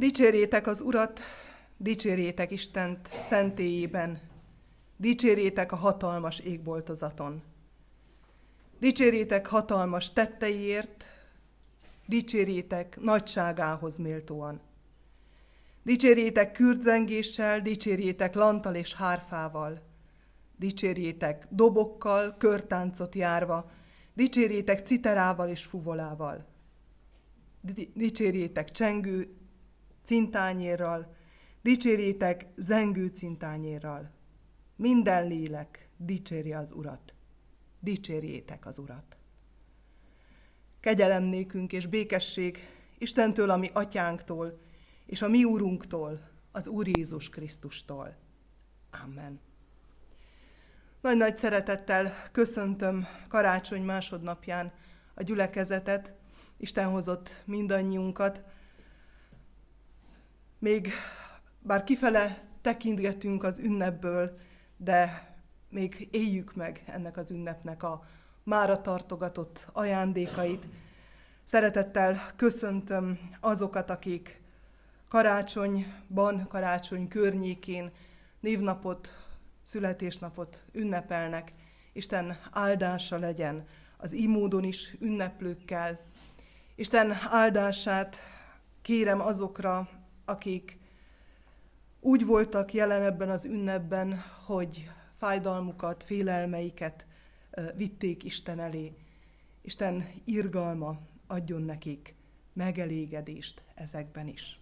Dicsérjétek az Urat, dicsérjétek Istent szentélyében, dicsérjétek a hatalmas égboltozaton. Dicsérjétek hatalmas tetteiért, dicsérjétek nagyságához méltóan. Dicsérjétek kürdzengéssel, dicsérjétek lantal és hárfával. Dicsérjétek dobokkal, körtáncot járva, dicsérjétek citerával és fuvolával. Dicsérjétek csengő cintányérral, dicsérjétek zengő cintányérral. Minden lélek dicsérje az Urat. Dicsérjétek az Urat. Kegyelem nékünk és békesség Istentől, ami atyánktól, és a mi úrunktól, az Úr Jézus Krisztustól. Amen. Nagy-nagy szeretettel köszöntöm karácsony másodnapján a gyülekezetet, Isten hozott mindannyiunkat. Még bár kifele tekintgetünk az ünnepből, de még éljük meg ennek az ünnepnek a mára tartogatott ajándékait. Szeretettel köszöntöm azokat, akik karácsonyban, karácsony környékén névnapot, születésnapot ünnepelnek. Isten áldása legyen az imódon is ünneplőkkel. Isten áldását kérem azokra, akik úgy voltak jelen ebben az ünnepben, hogy fájdalmukat, félelmeiket vitték Isten elé. Isten irgalma adjon nekik megelégedést ezekben is.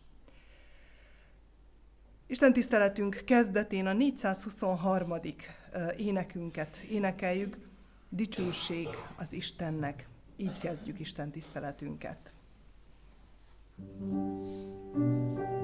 Isten tiszteletünk kezdetén a 423. énekünket énekeljük, dicsőség az Istennek. Így kezdjük Isten tiszteletünket. thank you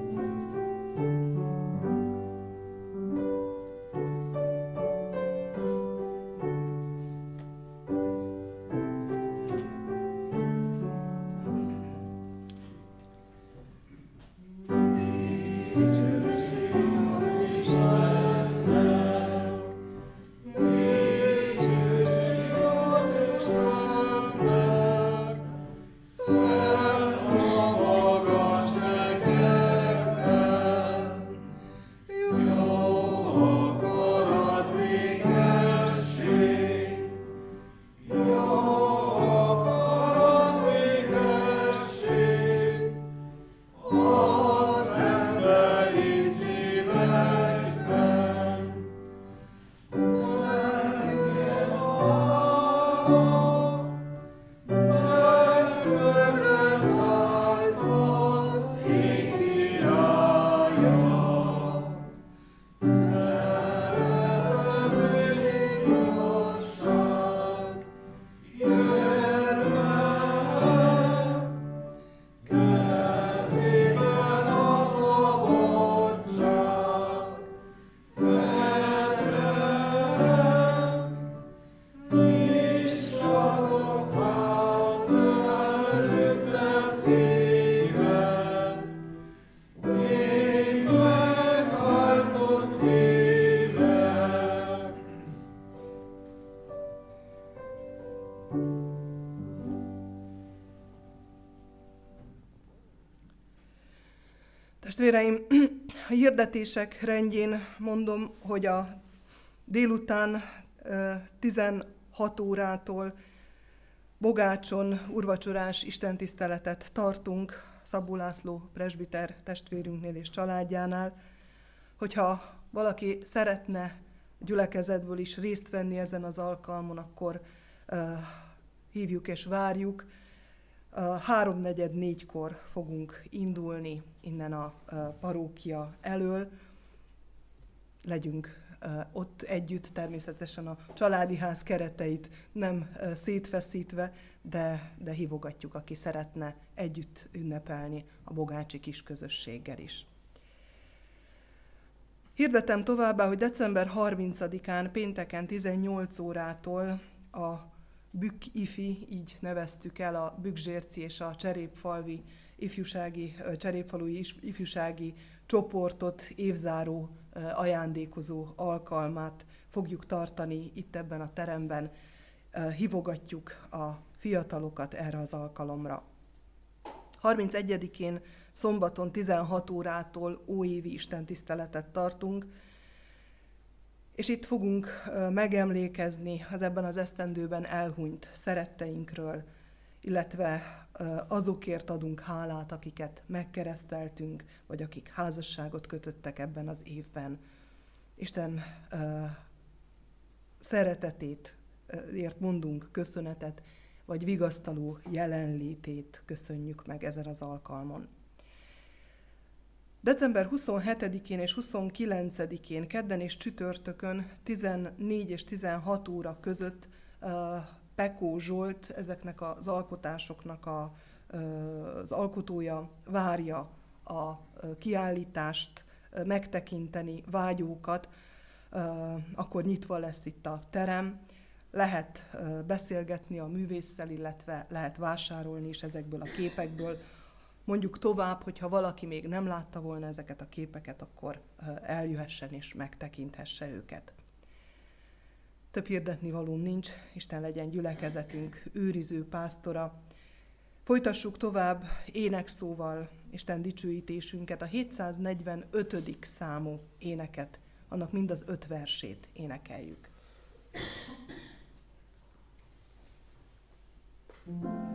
Testvéreim, a hirdetések rendjén mondom, hogy a délután 16 órától Bogácson urvacsorás istentiszteletet tartunk Szabó László presbiter testvérünknél és családjánál. Hogyha valaki szeretne gyülekezetből is részt venni ezen az alkalmon, akkor hívjuk és várjuk háromnegyed négykor fogunk indulni innen a parókia elől. Legyünk ott együtt, természetesen a családi ház kereteit nem szétfeszítve, de, de hívogatjuk, aki szeretne együtt ünnepelni a bogácsi kis közösséggel is. Hirdetem továbbá, hogy december 30-án, pénteken 18 órától a Bükk Ifi, így neveztük el a Bükkzsérci és a Cserépfalvi ifjúsági, Cserépfalui ifjúsági csoportot, évzáró ajándékozó alkalmát fogjuk tartani itt ebben a teremben. Hivogatjuk a fiatalokat erre az alkalomra. 31-én szombaton 16 órától óévi istentiszteletet tartunk, és itt fogunk megemlékezni az ebben az esztendőben elhunyt szeretteinkről, illetve azokért adunk hálát, akiket megkereszteltünk, vagy akik házasságot kötöttek ebben az évben. Isten szeretetét ért mondunk köszönetet, vagy vigasztaló jelenlétét köszönjük meg ezen az alkalmon. December 27-én és 29-én, kedden és csütörtökön 14 és 16 óra között Pekó Zsolt, ezeknek az alkotásoknak a, az alkotója várja a kiállítást, megtekinteni vágyókat, akkor nyitva lesz itt a terem. Lehet beszélgetni a művésszel, illetve lehet vásárolni is ezekből a képekből. Mondjuk tovább, hogyha valaki még nem látta volna ezeket a képeket, akkor eljöhessen és megtekinthesse őket. Több hirdetni valóm nincs, Isten legyen gyülekezetünk, őriző pásztora. Folytassuk tovább énekszóval Isten dicsőítésünket, a 745. számú éneket, annak mind az öt versét énekeljük. thank you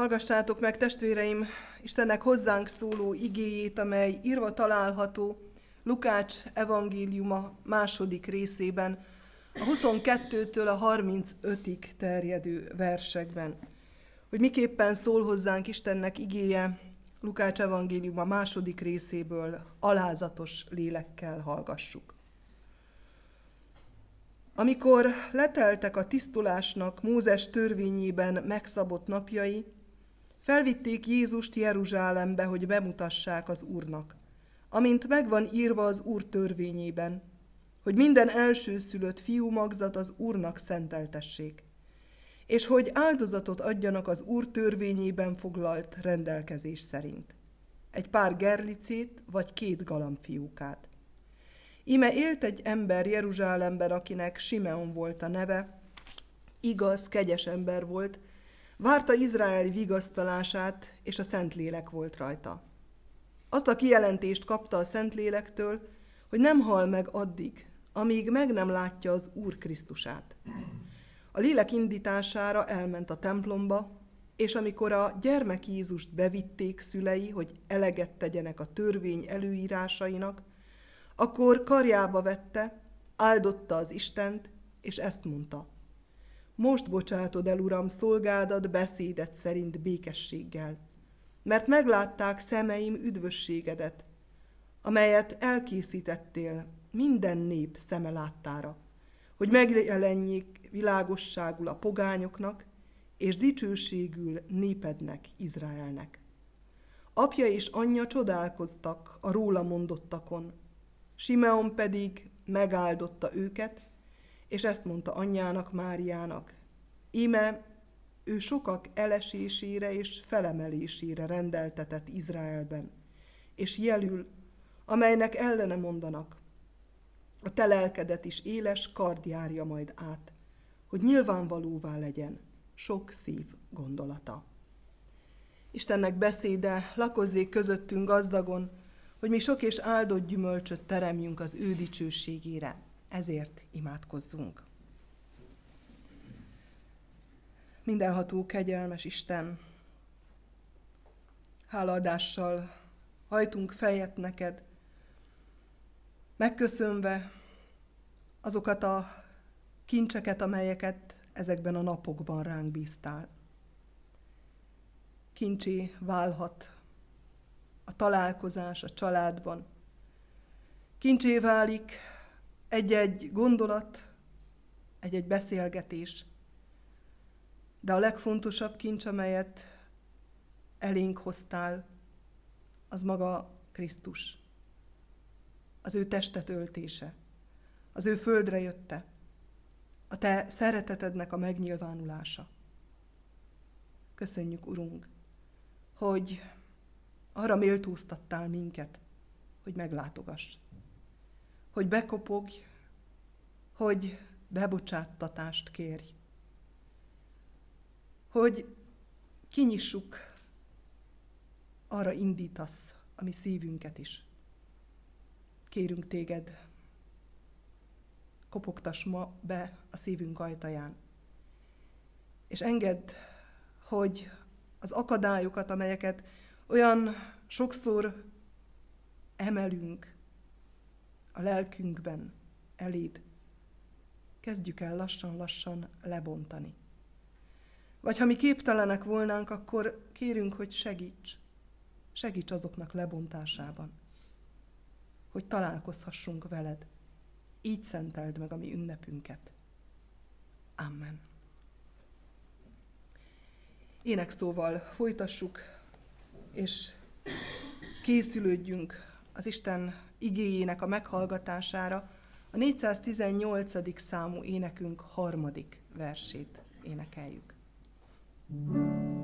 Hallgassátok meg, testvéreim, Istennek hozzánk szóló igéjét, amely írva található Lukács evangéliuma második részében, a 22-től a 35-ig terjedő versekben. Hogy miképpen szól hozzánk Istennek igéje, Lukács evangéliuma második részéből alázatos lélekkel hallgassuk. Amikor leteltek a tisztulásnak Mózes törvényében megszabott napjai, felvitték Jézust Jeruzsálembe, hogy bemutassák az Úrnak, amint megvan írva az Úr törvényében, hogy minden elsőszülött fiú magzat az Úrnak szenteltessék, és hogy áldozatot adjanak az Úr törvényében foglalt rendelkezés szerint. Egy pár gerlicét vagy két galambfiúkát. Ime élt egy ember Jeruzsálemben, akinek Simeon volt a neve, igaz, kegyes ember volt, várta Izrael vigasztalását, és a Szentlélek volt rajta. Azt a kijelentést kapta a Szentlélektől, hogy nem hal meg addig, amíg meg nem látja az Úr Krisztusát. A lélek indítására elment a templomba, és amikor a gyermek Jézust bevitték szülei, hogy eleget tegyenek a törvény előírásainak, akkor karjába vette, áldotta az Istent, és ezt mondta. Most bocsátod el, Uram, szolgádat beszédet szerint békességgel, mert meglátták szemeim üdvösségedet, amelyet elkészítettél minden nép szeme láttára, hogy megjelenjék világosságul a pogányoknak, és dicsőségül népednek, Izraelnek. Apja és anyja csodálkoztak a róla mondottakon, Simeon pedig megáldotta őket, és ezt mondta anyjának, Máriának. Íme, ő sokak elesésére és felemelésére rendeltetett Izraelben, és jelül, amelynek ellene mondanak. A te lelkedet is éles kard járja majd át, hogy nyilvánvalóvá legyen sok szív gondolata. Istennek beszéde lakozzék közöttünk gazdagon, hogy mi sok és áldott gyümölcsöt teremjünk az ő dicsőségére. Ezért imádkozzunk. Mindenható, kegyelmes Isten, hálaadással hajtunk fejet neked, megköszönve azokat a kincseket, amelyeket ezekben a napokban ránk bíztál. Kincsé válhat a találkozás a családban. Kincsé válik egy-egy gondolat, egy-egy beszélgetés, de a legfontosabb kincs, amelyet elénk hoztál, az maga Krisztus. Az ő testet öltése, az ő földre jötte, a te szeretetednek a megnyilvánulása. Köszönjük, Urunk, hogy arra méltóztattál minket, hogy meglátogass, hogy bekopogj, hogy bebocsáttatást kérj, hogy kinyissuk, arra indítasz a mi szívünket is. Kérünk téged, kopogtass ma be a szívünk ajtaján, és engedd, hogy az akadályokat, amelyeket olyan sokszor emelünk a lelkünkben eléd, kezdjük el lassan-lassan lebontani. Vagy ha mi képtelenek volnánk, akkor kérünk, hogy segíts. Segíts azoknak lebontásában, hogy találkozhassunk veled. Így szenteld meg a mi ünnepünket. Amen. Énekszóval folytassuk és készülődjünk az Isten igéjének a meghallgatására, a 418. számú énekünk harmadik versét énekeljük. thank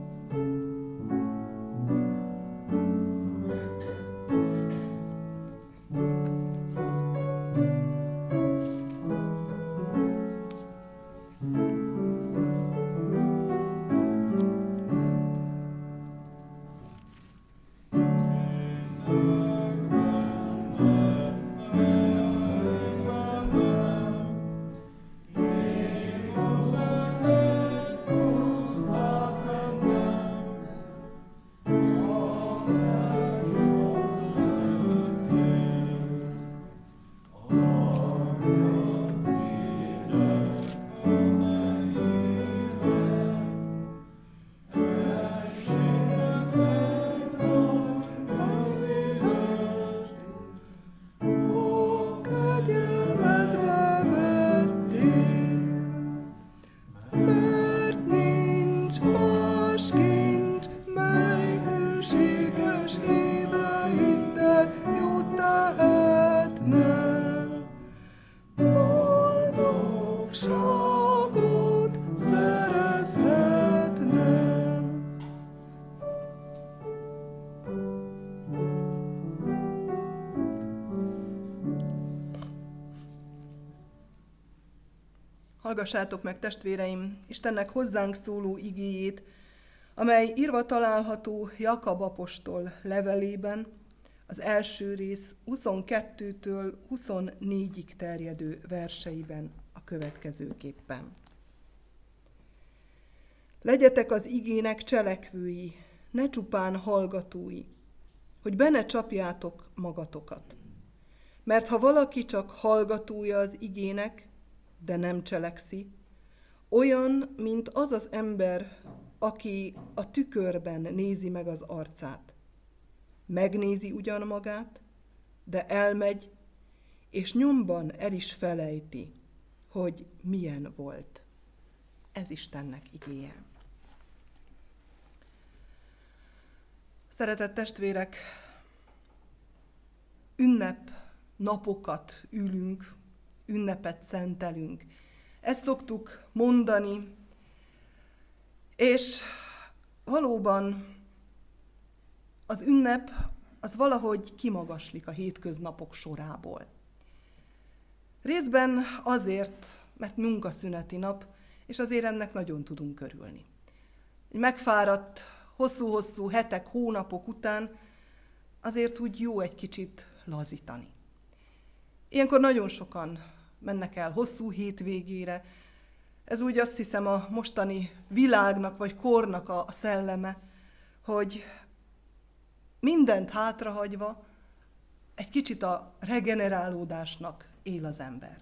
Hallgassátok meg, testvéreim, Istennek hozzánk szóló igéjét, amely írva található Jakab apostol levelében, az első rész 22-től 24-ig terjedő verseiben a következőképpen. Legyetek az igének cselekvői, ne csupán hallgatói, hogy benne csapjátok magatokat. Mert ha valaki csak hallgatója az igének, de nem cselekszi, olyan, mint az az ember, aki a tükörben nézi meg az arcát. Megnézi ugyan magát, de elmegy, és nyomban el is felejti, hogy milyen volt. Ez Istennek igéje. Szeretett testvérek, ünnep napokat ülünk ünnepet szentelünk. Ezt szoktuk mondani, és valóban az ünnep az valahogy kimagaslik a hétköznapok sorából. Részben azért, mert munkaszüneti nap, és azért ennek nagyon tudunk örülni. Egy megfáradt, hosszú-hosszú hetek, hónapok után azért úgy jó egy kicsit lazítani. Ilyenkor nagyon sokan mennek el hosszú hétvégére. Ez úgy azt hiszem a mostani világnak vagy kornak a szelleme, hogy mindent hátrahagyva egy kicsit a regenerálódásnak él az ember.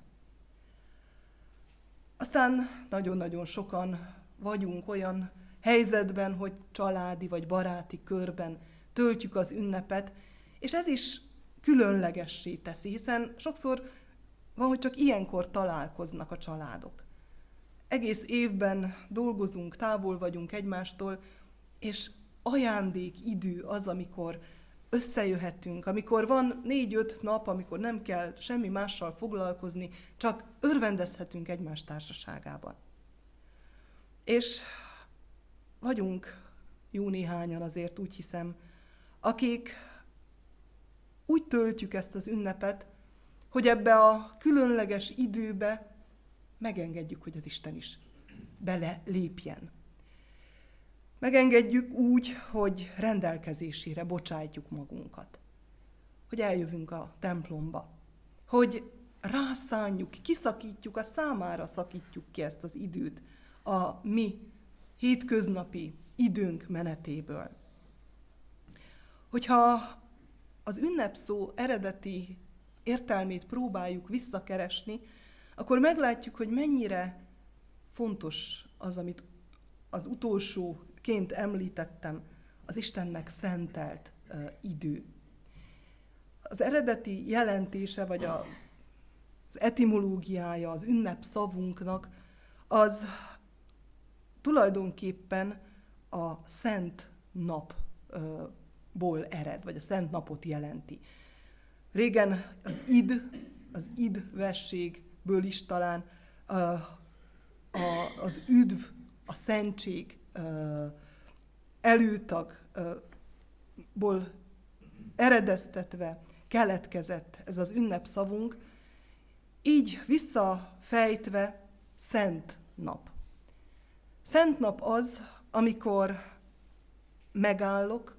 Aztán nagyon-nagyon sokan vagyunk olyan helyzetben, hogy családi vagy baráti körben töltjük az ünnepet, és ez is különlegessé teszi, hiszen sokszor van, hogy csak ilyenkor találkoznak a családok. Egész évben dolgozunk, távol vagyunk egymástól, és ajándék idő az, amikor összejöhetünk, amikor van négy-öt nap, amikor nem kell semmi mással foglalkozni, csak örvendezhetünk egymás társaságában. És vagyunk jó néhányan azért, úgy hiszem, akik úgy töltjük ezt az ünnepet, hogy ebbe a különleges időbe megengedjük, hogy az Isten is bele lépjen. Megengedjük úgy, hogy rendelkezésére bocsájtjuk magunkat. Hogy eljövünk a templomba. Hogy rászánjuk, kiszakítjuk, a számára szakítjuk ki ezt az időt a mi hétköznapi időnk menetéből. Hogyha az ünnepszó eredeti értelmét próbáljuk visszakeresni, akkor meglátjuk, hogy mennyire fontos az, amit az utolsóként említettem, az Istennek szentelt idő. Az eredeti jelentése, vagy a, az etimológiája az ünnep szavunknak, az tulajdonképpen a szent napból ered, vagy a szent napot jelenti. Régen az id, az id vességből is talán a, az üdv, a szentség előtagból eredeztetve keletkezett ez az ünnepszavunk, így visszafejtve szent nap. Szent nap az, amikor megállok,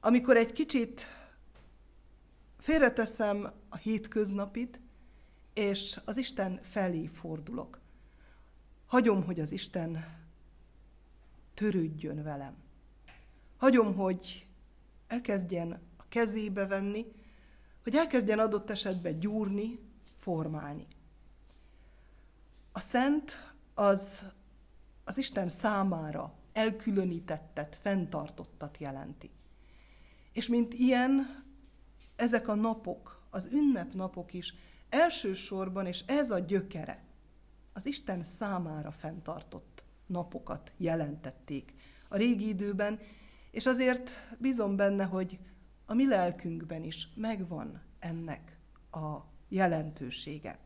amikor egy kicsit Félreteszem a hétköznapit, és az Isten felé fordulok. Hagyom, hogy az Isten törődjön velem. Hagyom, hogy elkezdjen a kezébe venni, hogy elkezdjen adott esetben gyúrni, formálni. A szent az az Isten számára elkülönítettet, fenntartottat jelenti. És mint ilyen, ezek a napok, az ünnepnapok is elsősorban, és ez a gyökere, az Isten számára fenntartott napokat jelentették a régi időben, és azért bízom benne, hogy a mi lelkünkben is megvan ennek a jelentősége.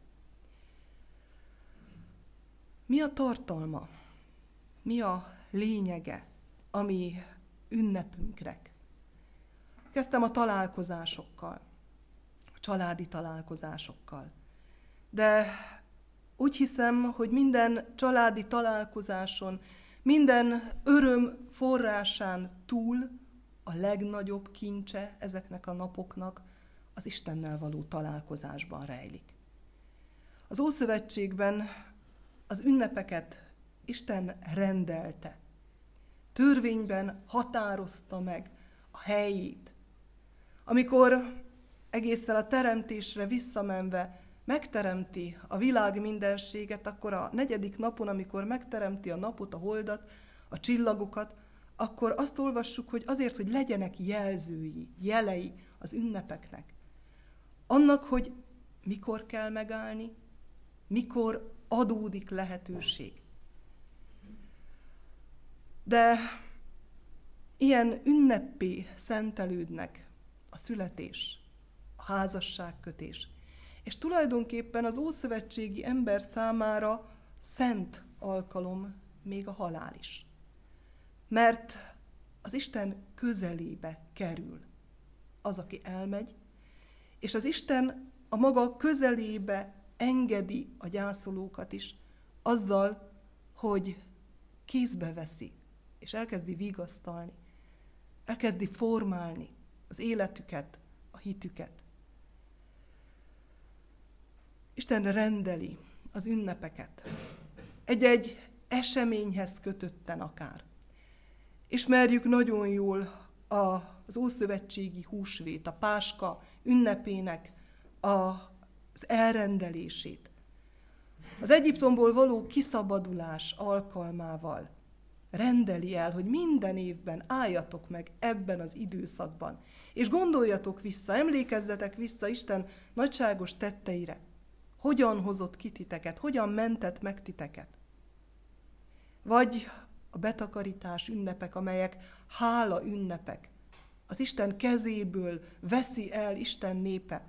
Mi a tartalma? Mi a lényege a mi ünnepünknek? Kezdtem a találkozásokkal, a családi találkozásokkal. De úgy hiszem, hogy minden családi találkozáson, minden öröm forrásán túl a legnagyobb kincse ezeknek a napoknak az Istennel való találkozásban rejlik. Az Ószövetségben az ünnepeket Isten rendelte. Törvényben határozta meg a helyét. Amikor egészen a teremtésre visszamenve megteremti a világ mindenséget, akkor a negyedik napon, amikor megteremti a napot, a holdat, a csillagokat, akkor azt olvassuk, hogy azért, hogy legyenek jelzői, jelei az ünnepeknek. Annak, hogy mikor kell megállni, mikor adódik lehetőség. De ilyen ünnepé szentelődnek a születés, a házasságkötés. És tulajdonképpen az ószövetségi ember számára szent alkalom még a halál is. Mert az Isten közelébe kerül az, aki elmegy, és az Isten a maga közelébe engedi a gyászolókat is, azzal, hogy kézbe veszi, és elkezdi vigasztalni, elkezdi formálni az életüket, a hitüket. Isten rendeli az ünnepeket. Egy-egy eseményhez kötötten akár. Ismerjük nagyon jól az Ószövetségi húsvét, a Páska ünnepének az elrendelését. Az Egyiptomból való kiszabadulás alkalmával rendeli el, hogy minden évben álljatok meg ebben az időszakban, és gondoljatok vissza, emlékezzetek vissza Isten nagyságos tetteire. Hogyan hozott ki titeket, hogyan mentett meg titeket. Vagy a betakarítás ünnepek, amelyek hála ünnepek. Az Isten kezéből veszi el Isten népe.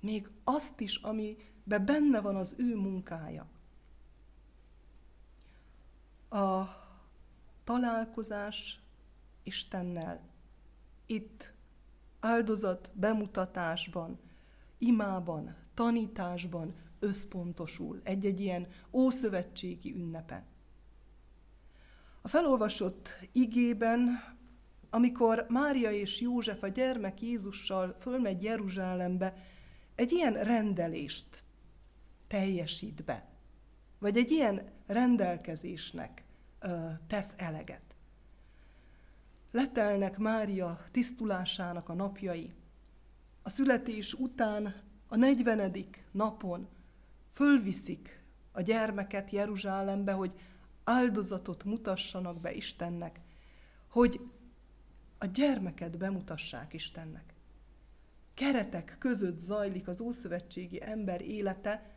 Még azt is, amiben benne van az ő munkája. A találkozás Istennel itt áldozat bemutatásban, imában, tanításban összpontosul egy-egy ilyen ószövetségi ünnepen. A felolvasott igében, amikor Mária és József a gyermek Jézussal fölmegy Jeruzsálembe, egy ilyen rendelést teljesít be, vagy egy ilyen rendelkezésnek tesz eleget. Letelnek Mária tisztulásának a napjai. A születés után a negyvenedik napon fölviszik a gyermeket Jeruzsálembe, hogy áldozatot mutassanak be Istennek, hogy a gyermeket bemutassák Istennek. Keretek között zajlik az ószövetségi ember élete,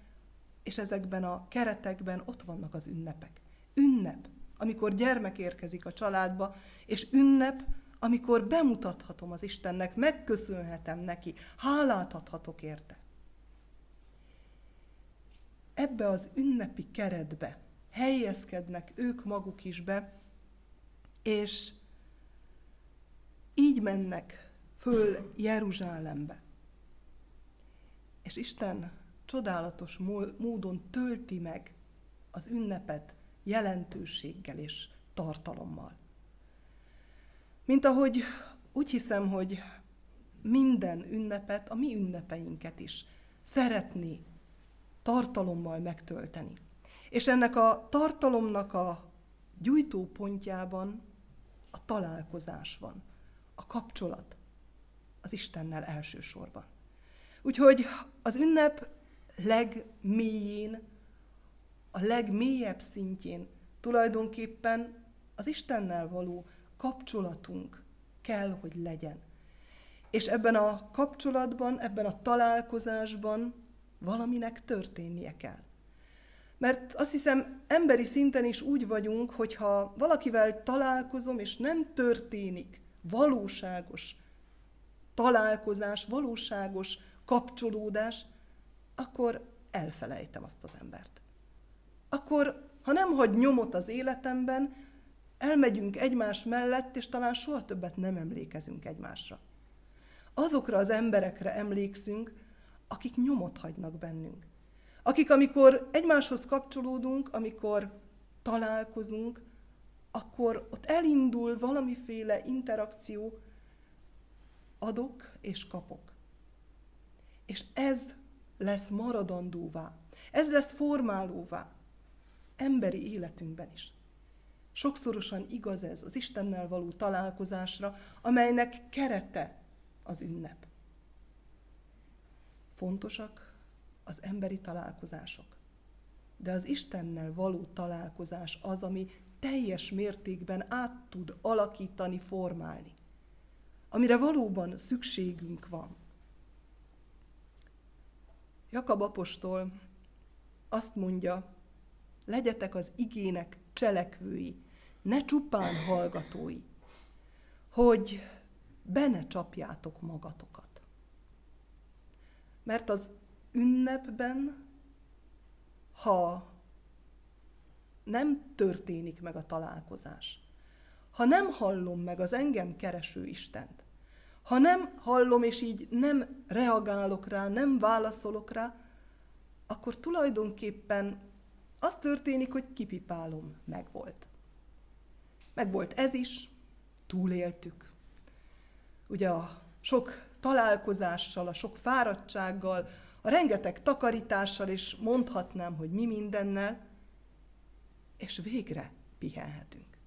és ezekben a keretekben ott vannak az ünnepek. Ünnep, amikor gyermek érkezik a családba, és ünnep, amikor bemutathatom az Istennek, megköszönhetem neki, hálát adhatok érte. Ebbe az ünnepi keretbe helyezkednek ők maguk is be, és így mennek föl Jeruzsálembe. És Isten csodálatos módon tölti meg az ünnepet jelentőséggel és tartalommal. Mint ahogy úgy hiszem, hogy minden ünnepet, a mi ünnepeinket is szeretné tartalommal megtölteni. És ennek a tartalomnak a gyújtópontjában a találkozás van, a kapcsolat az Istennel elsősorban. Úgyhogy az ünnep legmélyén, a legmélyebb szintjén tulajdonképpen az Istennel való kapcsolatunk kell, hogy legyen. És ebben a kapcsolatban, ebben a találkozásban valaminek történnie kell. Mert azt hiszem, emberi szinten is úgy vagyunk, hogyha valakivel találkozom, és nem történik valóságos találkozás, valóságos kapcsolódás, akkor elfelejtem azt az embert. Akkor, ha nem hagy nyomot az életemben, elmegyünk egymás mellett, és talán soha többet nem emlékezünk egymásra. Azokra az emberekre emlékszünk, akik nyomot hagynak bennünk. Akik, amikor egymáshoz kapcsolódunk, amikor találkozunk, akkor ott elindul valamiféle interakció, adok és kapok. És ez lesz maradandóvá, ez lesz formálóvá emberi életünkben is. Sokszorosan igaz ez az Istennel való találkozásra, amelynek kerete az ünnep. Fontosak az emberi találkozások. De az Istennel való találkozás az, ami teljes mértékben át tud alakítani, formálni. Amire valóban szükségünk van. Jakab apostol azt mondja, legyetek az igének cselekvői, ne csupán hallgatói, hogy be ne csapjátok magatokat. Mert az ünnepben, ha nem történik meg a találkozás, ha nem hallom meg az engem kereső Istent, ha nem hallom és így nem reagálok rá, nem válaszolok rá, akkor tulajdonképpen az történik, hogy kipipálom, megvolt. Megvolt ez is, túléltük. Ugye a sok találkozással, a sok fáradtsággal, a rengeteg takarítással, és mondhatnám, hogy mi mindennel, és végre pihenhetünk.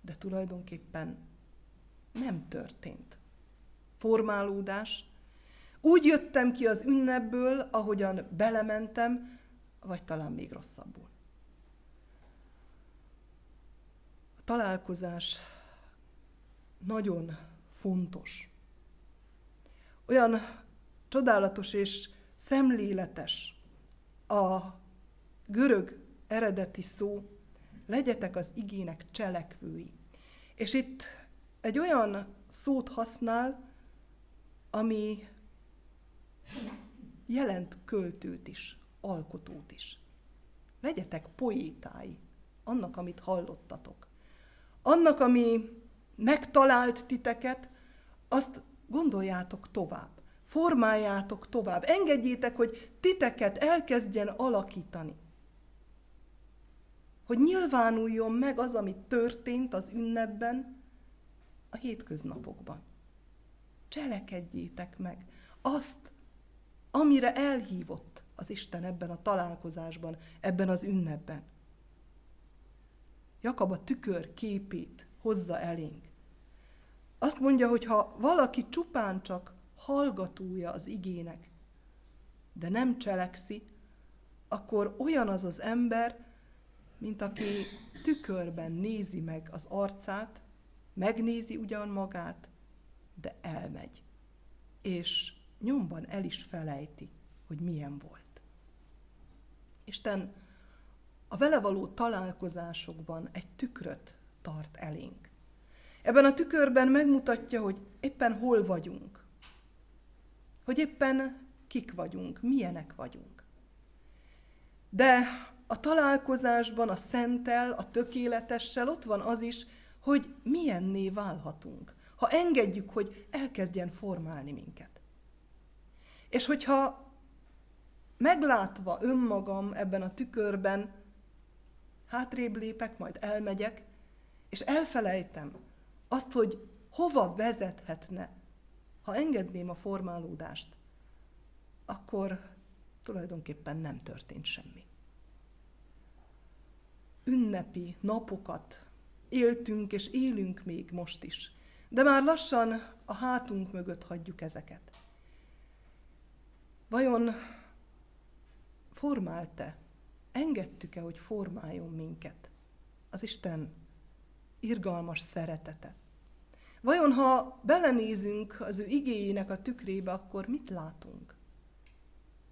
De tulajdonképpen nem történt. Formálódás. Úgy jöttem ki az ünnepből, ahogyan belementem, vagy talán még rosszabbul. A találkozás nagyon fontos. Olyan csodálatos és szemléletes a görög eredeti szó, legyetek az igének cselekvői. És itt egy olyan szót használ, ami jelent költőt is, alkotót is. Legyetek poétái annak, amit hallottatok. Annak, ami megtalált titeket, azt gondoljátok tovább. Formáljátok tovább. Engedjétek, hogy titeket elkezdjen alakítani. Hogy nyilvánuljon meg az, ami történt az ünnepben, a hétköznapokban. Cselekedjétek meg azt, amire elhívott az Isten ebben a találkozásban, ebben az ünnepben. Jakab a tükör képét hozza elénk. Azt mondja, hogy ha valaki csupán csak hallgatója az igének, de nem cselekszi, akkor olyan az az ember, mint aki tükörben nézi meg az arcát, megnézi ugyan magát, de elmegy. És nyomban el is felejti, hogy milyen volt. Isten a vele való találkozásokban egy tükröt tart elénk. Ebben a tükörben megmutatja, hogy éppen hol vagyunk, hogy éppen kik vagyunk, milyenek vagyunk. De a találkozásban, a szentel, a tökéletessel ott van az is, hogy milyenné válhatunk, ha engedjük, hogy elkezdjen formálni minket. És hogyha meglátva önmagam ebben a tükörben, hátrébb lépek, majd elmegyek, és elfelejtem azt, hogy hova vezethetne, ha engedném a formálódást, akkor tulajdonképpen nem történt semmi. Ünnepi napokat éltünk és élünk még most is, de már lassan a hátunk mögött hagyjuk ezeket. Vajon formált-e, engedtük-e, hogy formáljon minket az Isten irgalmas szeretete? Vajon ha belenézünk az ő igényének a tükrébe, akkor mit látunk?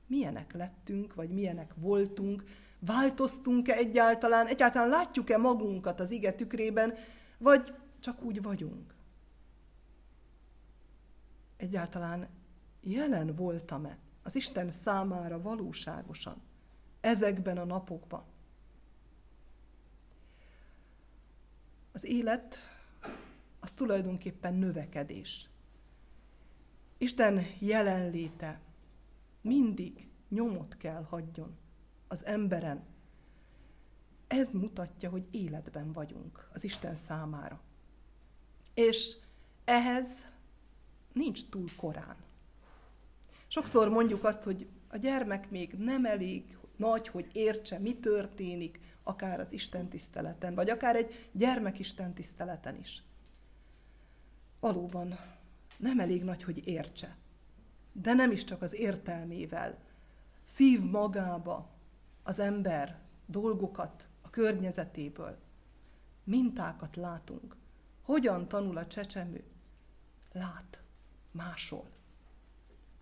milyenek lettünk, vagy milyenek voltunk, változtunk-e egyáltalán, egyáltalán látjuk-e magunkat az ige tükrében, vagy csak úgy vagyunk. Egyáltalán jelen voltam-e az Isten számára valóságosan ezekben a napokban. Az élet az tulajdonképpen növekedés. Isten jelenléte mindig nyomot kell hagyjon az emberen. Ez mutatja, hogy életben vagyunk az Isten számára. És ehhez nincs túl korán. Sokszor mondjuk azt, hogy a gyermek még nem elég nagy, hogy értse, mi történik, akár az Isten tiszteleten, vagy akár egy gyermek Isten tiszteleten is. Valóban nem elég nagy, hogy értse, de nem is csak az értelmével. Szív magába az ember dolgokat a környezetéből. Mintákat látunk. Hogyan tanul a csecsemő? Lát, másol,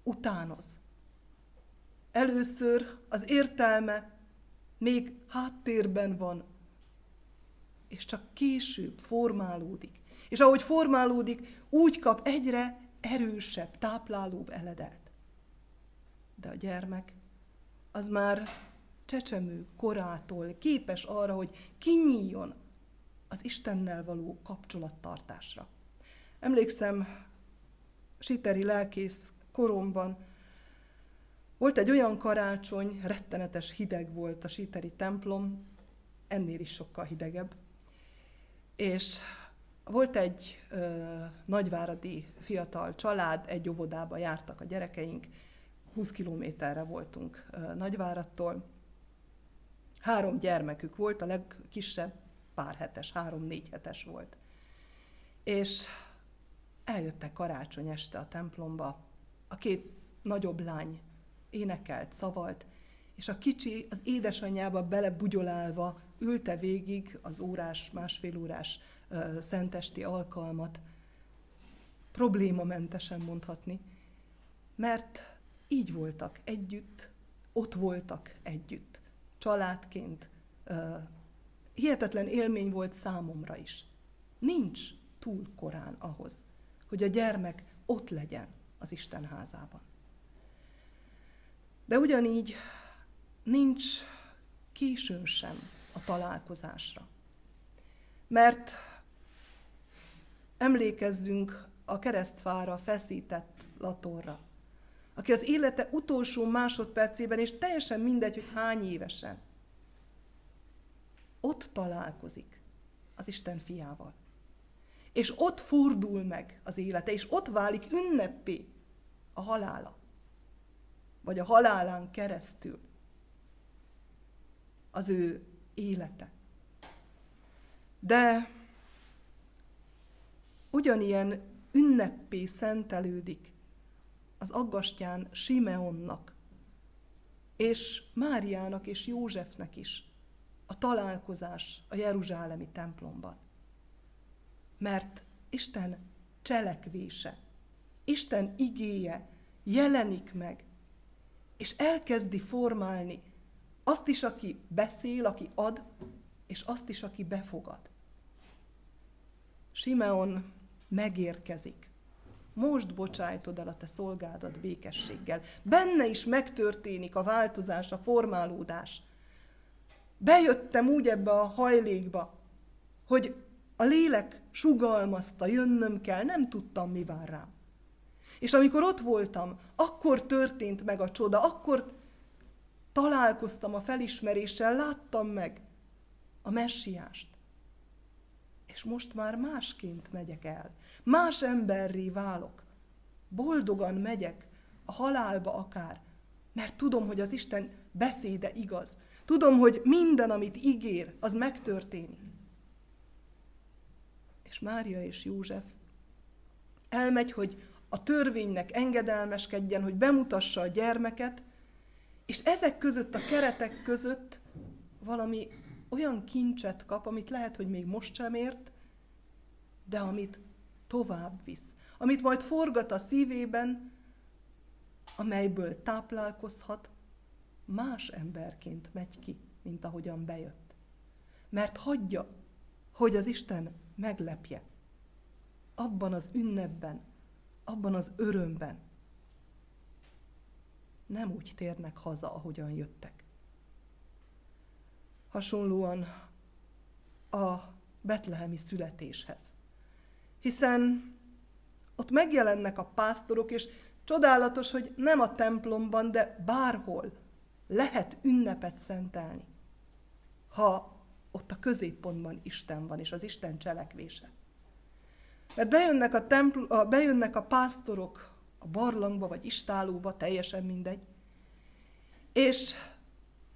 utánoz. Először az értelme még háttérben van, és csak később formálódik. És ahogy formálódik, úgy kap egyre erősebb, táplálóbb eledelt. De a gyermek az már csecsemő korától képes arra, hogy kinyíljon az Istennel való kapcsolattartásra. Emlékszem, siteri lelkész koromban volt egy olyan karácsony, rettenetes hideg volt a siteri templom, ennél is sokkal hidegebb, és volt egy ö, nagyváradi fiatal család, egy óvodába jártak a gyerekeink, 20 kilométerre voltunk ö, Nagyváradtól. Három gyermekük volt, a legkisebb pár hetes, három-négy hetes volt. És eljöttek karácsony este a templomba, a két nagyobb lány énekelt, szavalt, és a kicsi az édesanyjába belebugyolálva ülte végig az órás, másfél órás uh, szentesti alkalmat. Problémamentesen mondhatni, mert így voltak együtt, ott voltak együtt, családként. Uh, hihetetlen élmény volt számomra is. Nincs túl korán ahhoz, hogy a gyermek ott legyen az Isten házában. De ugyanígy nincs későn sem a találkozásra. Mert emlékezzünk a keresztfára feszített latorra, aki az élete utolsó másodpercében, és teljesen mindegy, hogy hány évesen, ott találkozik az Isten fiával. És ott fordul meg az élete, és ott válik ünnepé a halála. Vagy a halálán keresztül az ő élete. De ugyanilyen ünnepé szentelődik az aggastyán Simeonnak, és Máriának és Józsefnek is a találkozás a Jeruzsálemi templomban. Mert Isten cselekvése, Isten igéje jelenik meg, és elkezdi formálni azt is, aki beszél, aki ad, és azt is, aki befogad. Simeon megérkezik. Most bocsájtod el a te szolgádat békességgel. Benne is megtörténik a változás, a formálódás. Bejöttem úgy ebbe a hajlékba, hogy a lélek sugalmazta, jönnöm kell, nem tudtam, mi vár rám. És amikor ott voltam, akkor történt meg a csoda, akkor találkoztam a felismeréssel, láttam meg a messiást. És most már másként megyek el. Más emberré válok. Boldogan megyek a halálba akár, mert tudom, hogy az Isten beszéde igaz. Tudom, hogy minden, amit ígér, az megtörténik. És Mária és József elmegy, hogy a törvénynek engedelmeskedjen, hogy bemutassa a gyermeket, és ezek között, a keretek között valami olyan kincset kap, amit lehet, hogy még most sem ért, de amit tovább visz, amit majd forgat a szívében, amelyből táplálkozhat, más emberként megy ki, mint ahogyan bejött. Mert hagyja, hogy az Isten meglepje. Abban az ünnepben, abban az örömben. Nem úgy térnek haza, ahogyan jöttek. Hasonlóan a betlehemi születéshez. Hiszen ott megjelennek a pásztorok, és csodálatos, hogy nem a templomban, de bárhol lehet ünnepet szentelni, ha ott a középpontban Isten van, és az Isten cselekvése. Mert bejönnek a, templ, a, bejönnek a pásztorok a barlangba, vagy istálóba, teljesen mindegy, és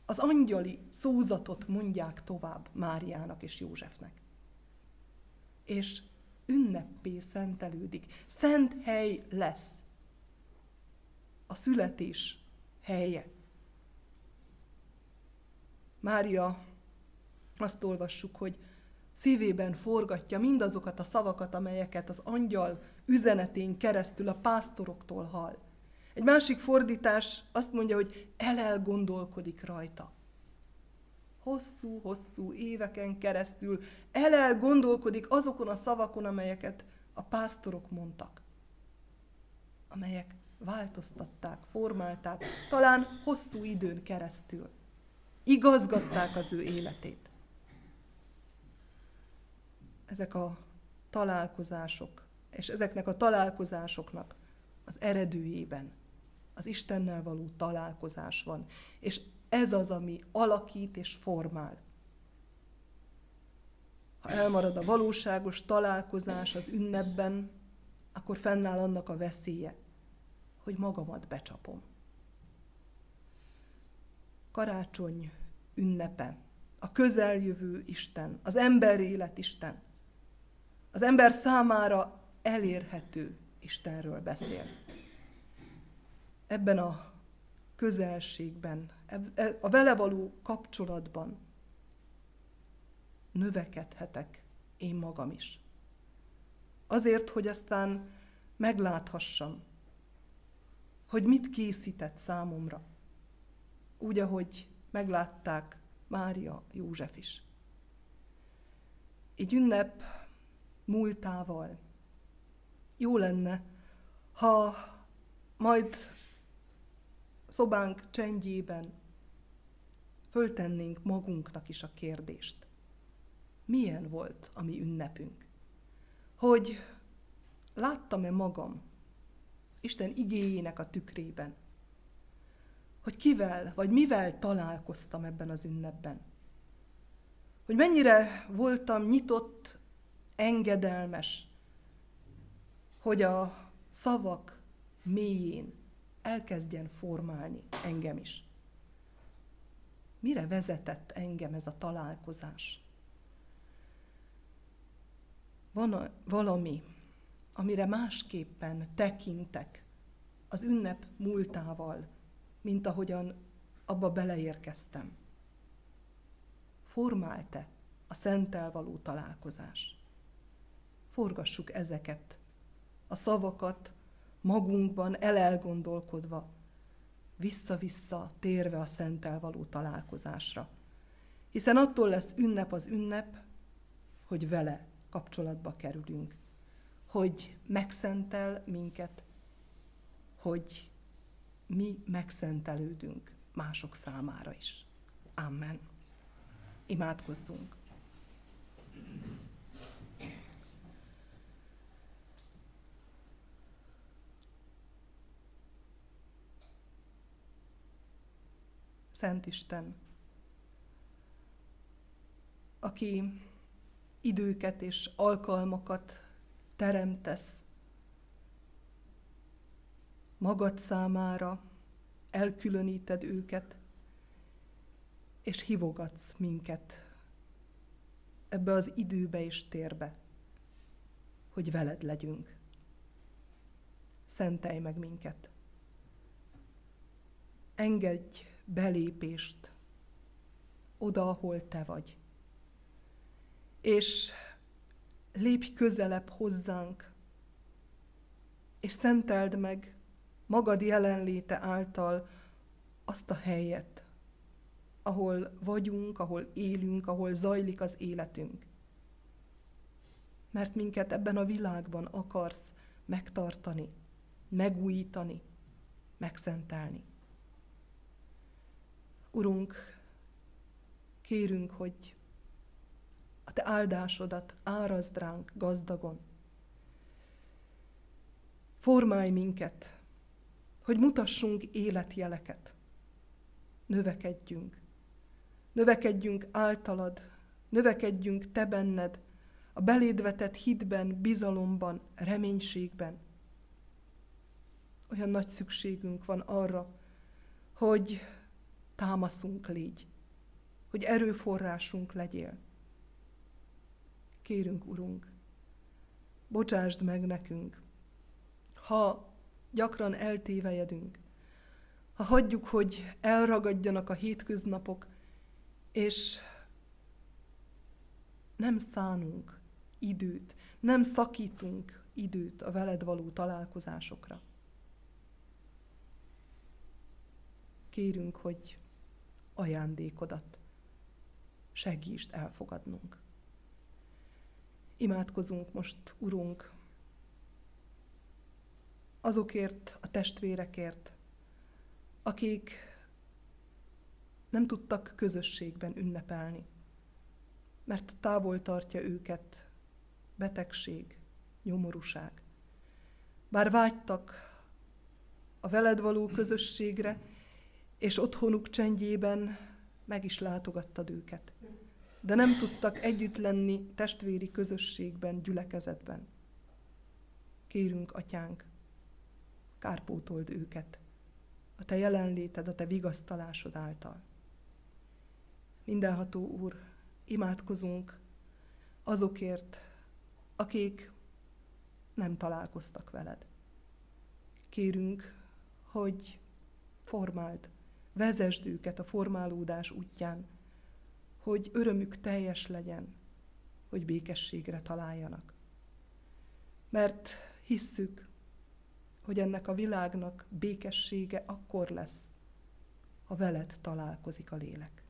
az angyali szózatot mondják tovább Máriának és Józsefnek. És ünnepé szentelődik. Szent hely lesz. A születés helye. Mária, azt olvassuk, hogy szívében forgatja mindazokat a szavakat, amelyeket az angyal üzenetén keresztül a pásztoroktól hall. Egy másik fordítás azt mondja, hogy elel gondolkodik rajta. Hosszú-hosszú éveken keresztül elel gondolkodik azokon a szavakon, amelyeket a pásztorok mondtak. Amelyek változtatták, formálták, talán hosszú időn keresztül. Igazgatták az ő életét. Ezek a találkozások, és ezeknek a találkozásoknak az eredőjében az Istennel való találkozás van. És ez az, ami alakít és formál. Ha elmarad a valóságos találkozás az ünnepben, akkor fennáll annak a veszélye, hogy magamat becsapom. Karácsony ünnepe, a közeljövő Isten, az ember élet Isten, az ember számára elérhető Istenről beszél ebben a közelségben, e, a vele való kapcsolatban növekedhetek én magam is. Azért, hogy aztán megláthassam, hogy mit készített számomra. Úgy, ahogy meglátták Mária, József is. Egy ünnep múltával jó lenne, ha majd szobánk csendjében föltennénk magunknak is a kérdést. Milyen volt a mi ünnepünk? Hogy láttam-e magam Isten igéjének a tükrében? Hogy kivel vagy mivel találkoztam ebben az ünnepben? Hogy mennyire voltam nyitott, engedelmes, hogy a szavak mélyén elkezdjen formálni engem is. Mire vezetett engem ez a találkozás? Van valami, amire másképpen tekintek az ünnep múltával, mint ahogyan abba beleérkeztem. Formált-e a szentel való találkozás? Forgassuk ezeket, a szavakat, magunkban elelgondolkodva, vissza-vissza térve a szentel való találkozásra. Hiszen attól lesz ünnep az ünnep, hogy vele kapcsolatba kerülünk, hogy megszentel minket, hogy mi megszentelődünk mások számára is. Amen. Imádkozzunk. Szent Isten, aki időket és alkalmakat teremtesz magad számára, elkülöníted őket, és hívogatsz minket ebbe az időbe és térbe, hogy veled legyünk. Szentelj meg minket. Engedj belépést oda, ahol te vagy. És lépj közelebb hozzánk, és szenteld meg magad jelenléte által azt a helyet, ahol vagyunk, ahol élünk, ahol zajlik az életünk. Mert minket ebben a világban akarsz megtartani, megújítani, megszentelni. Urunk, kérünk, hogy a Te áldásodat árazd ránk gazdagon. Formálj minket, hogy mutassunk életjeleket. Növekedjünk. Növekedjünk általad, növekedjünk Te benned, a beléd vetett hitben, bizalomban, reménységben. Olyan nagy szükségünk van arra, hogy támaszunk légy, hogy erőforrásunk legyél. Kérünk, Urunk, bocsásd meg nekünk, ha gyakran eltévejedünk, ha hagyjuk, hogy elragadjanak a hétköznapok, és nem szánunk időt, nem szakítunk időt a veled való találkozásokra. Kérünk, hogy ajándékodat segítsd elfogadnunk. Imádkozunk most, Urunk, azokért a testvérekért, akik nem tudtak közösségben ünnepelni, mert távol tartja őket betegség, nyomorúság. Bár vágytak a veled való közösségre, és otthonuk csendjében meg is látogattad őket. De nem tudtak együtt lenni testvéri közösségben, gyülekezetben. Kérünk, atyánk, kárpótold őket a te jelenléted, a te vigasztalásod által. Mindenható Úr, imádkozunk azokért, akik nem találkoztak veled. Kérünk, hogy formáld, vezesd őket a formálódás útján, hogy örömük teljes legyen, hogy békességre találjanak. Mert hisszük, hogy ennek a világnak békessége akkor lesz, ha veled találkozik a lélek.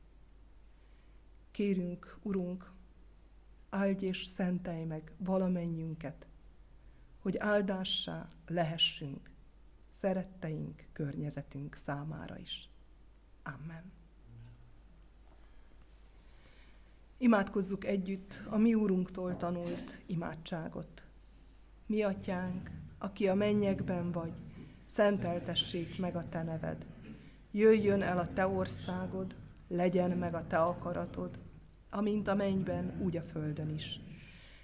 Kérünk, Urunk, áldj és szentelj meg valamennyünket, hogy áldássá lehessünk szeretteink, környezetünk számára is. Amen. Imádkozzuk együtt a mi Úrunktól tanult imádságot. Mi atyánk, aki a mennyekben vagy, szenteltessék meg a te neved. Jöjjön el a te országod, legyen meg a te akaratod, amint a mennyben, úgy a földön is.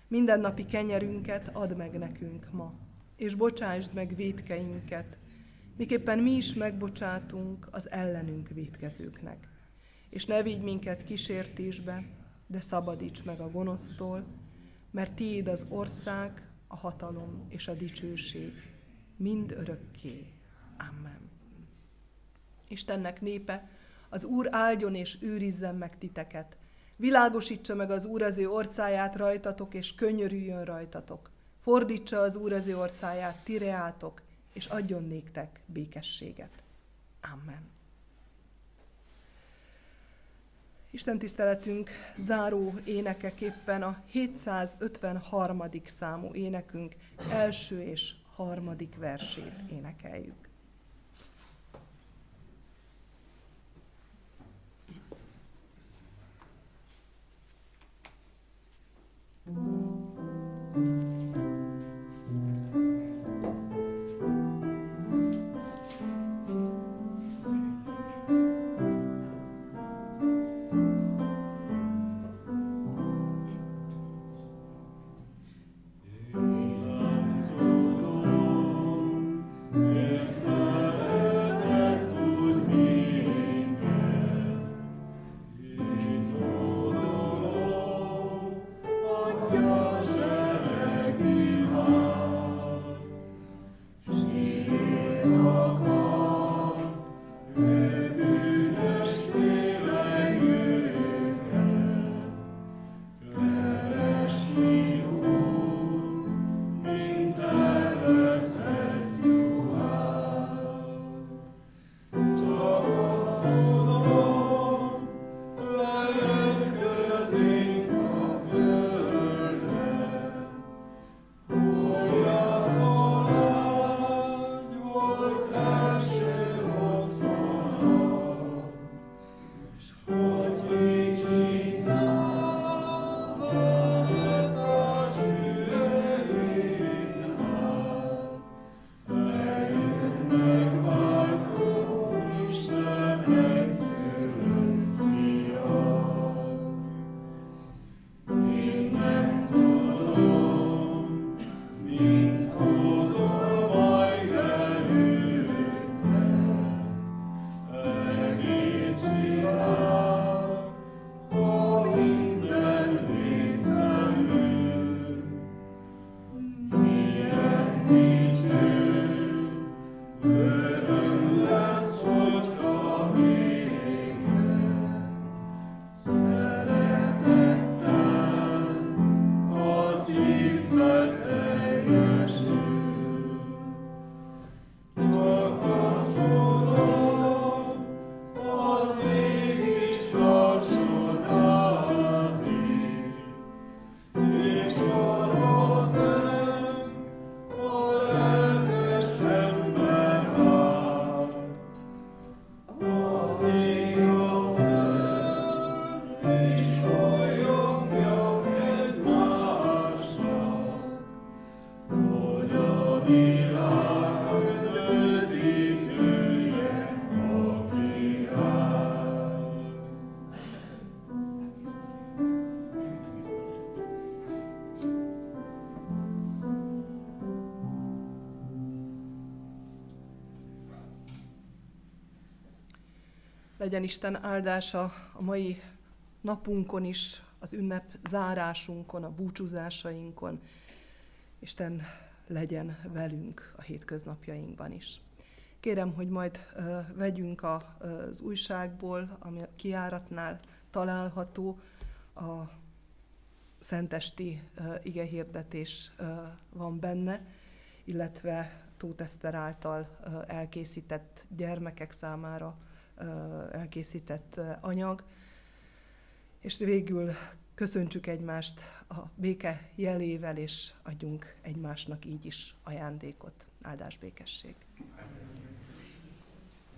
Minden napi kenyerünket add meg nekünk ma, és bocsásd meg védkeinket, miképpen mi is megbocsátunk az ellenünk védkezőknek. És ne vigy minket kísértésbe, de szabadíts meg a gonosztól, mert tiéd az ország, a hatalom és a dicsőség mind örökké. Amen. Istennek népe, az Úr áldjon és őrizzen meg titeket. Világosítsa meg az Úr az ő orcáját rajtatok, és könyörüljön rajtatok. Fordítsa az Úr az ő orcáját tireátok, és adjon néktek békességet. Amen. Isten tiszteletünk záró énekeképpen a 753. számú énekünk első és harmadik versét énekeljük. thank you Legyen Isten áldása a mai napunkon is, az ünnep zárásunkon, a búcsúzásainkon. Isten legyen velünk a hétköznapjainkban is. Kérem, hogy majd vegyünk a, az újságból, ami a kiáratnál található, a szentesti igehirdetés van benne, illetve Tóth Eszter által elkészített gyermekek számára elkészített anyag. És végül köszöntsük egymást a béke jelével, és adjunk egymásnak így is ajándékot. Áldás békesség! Amen.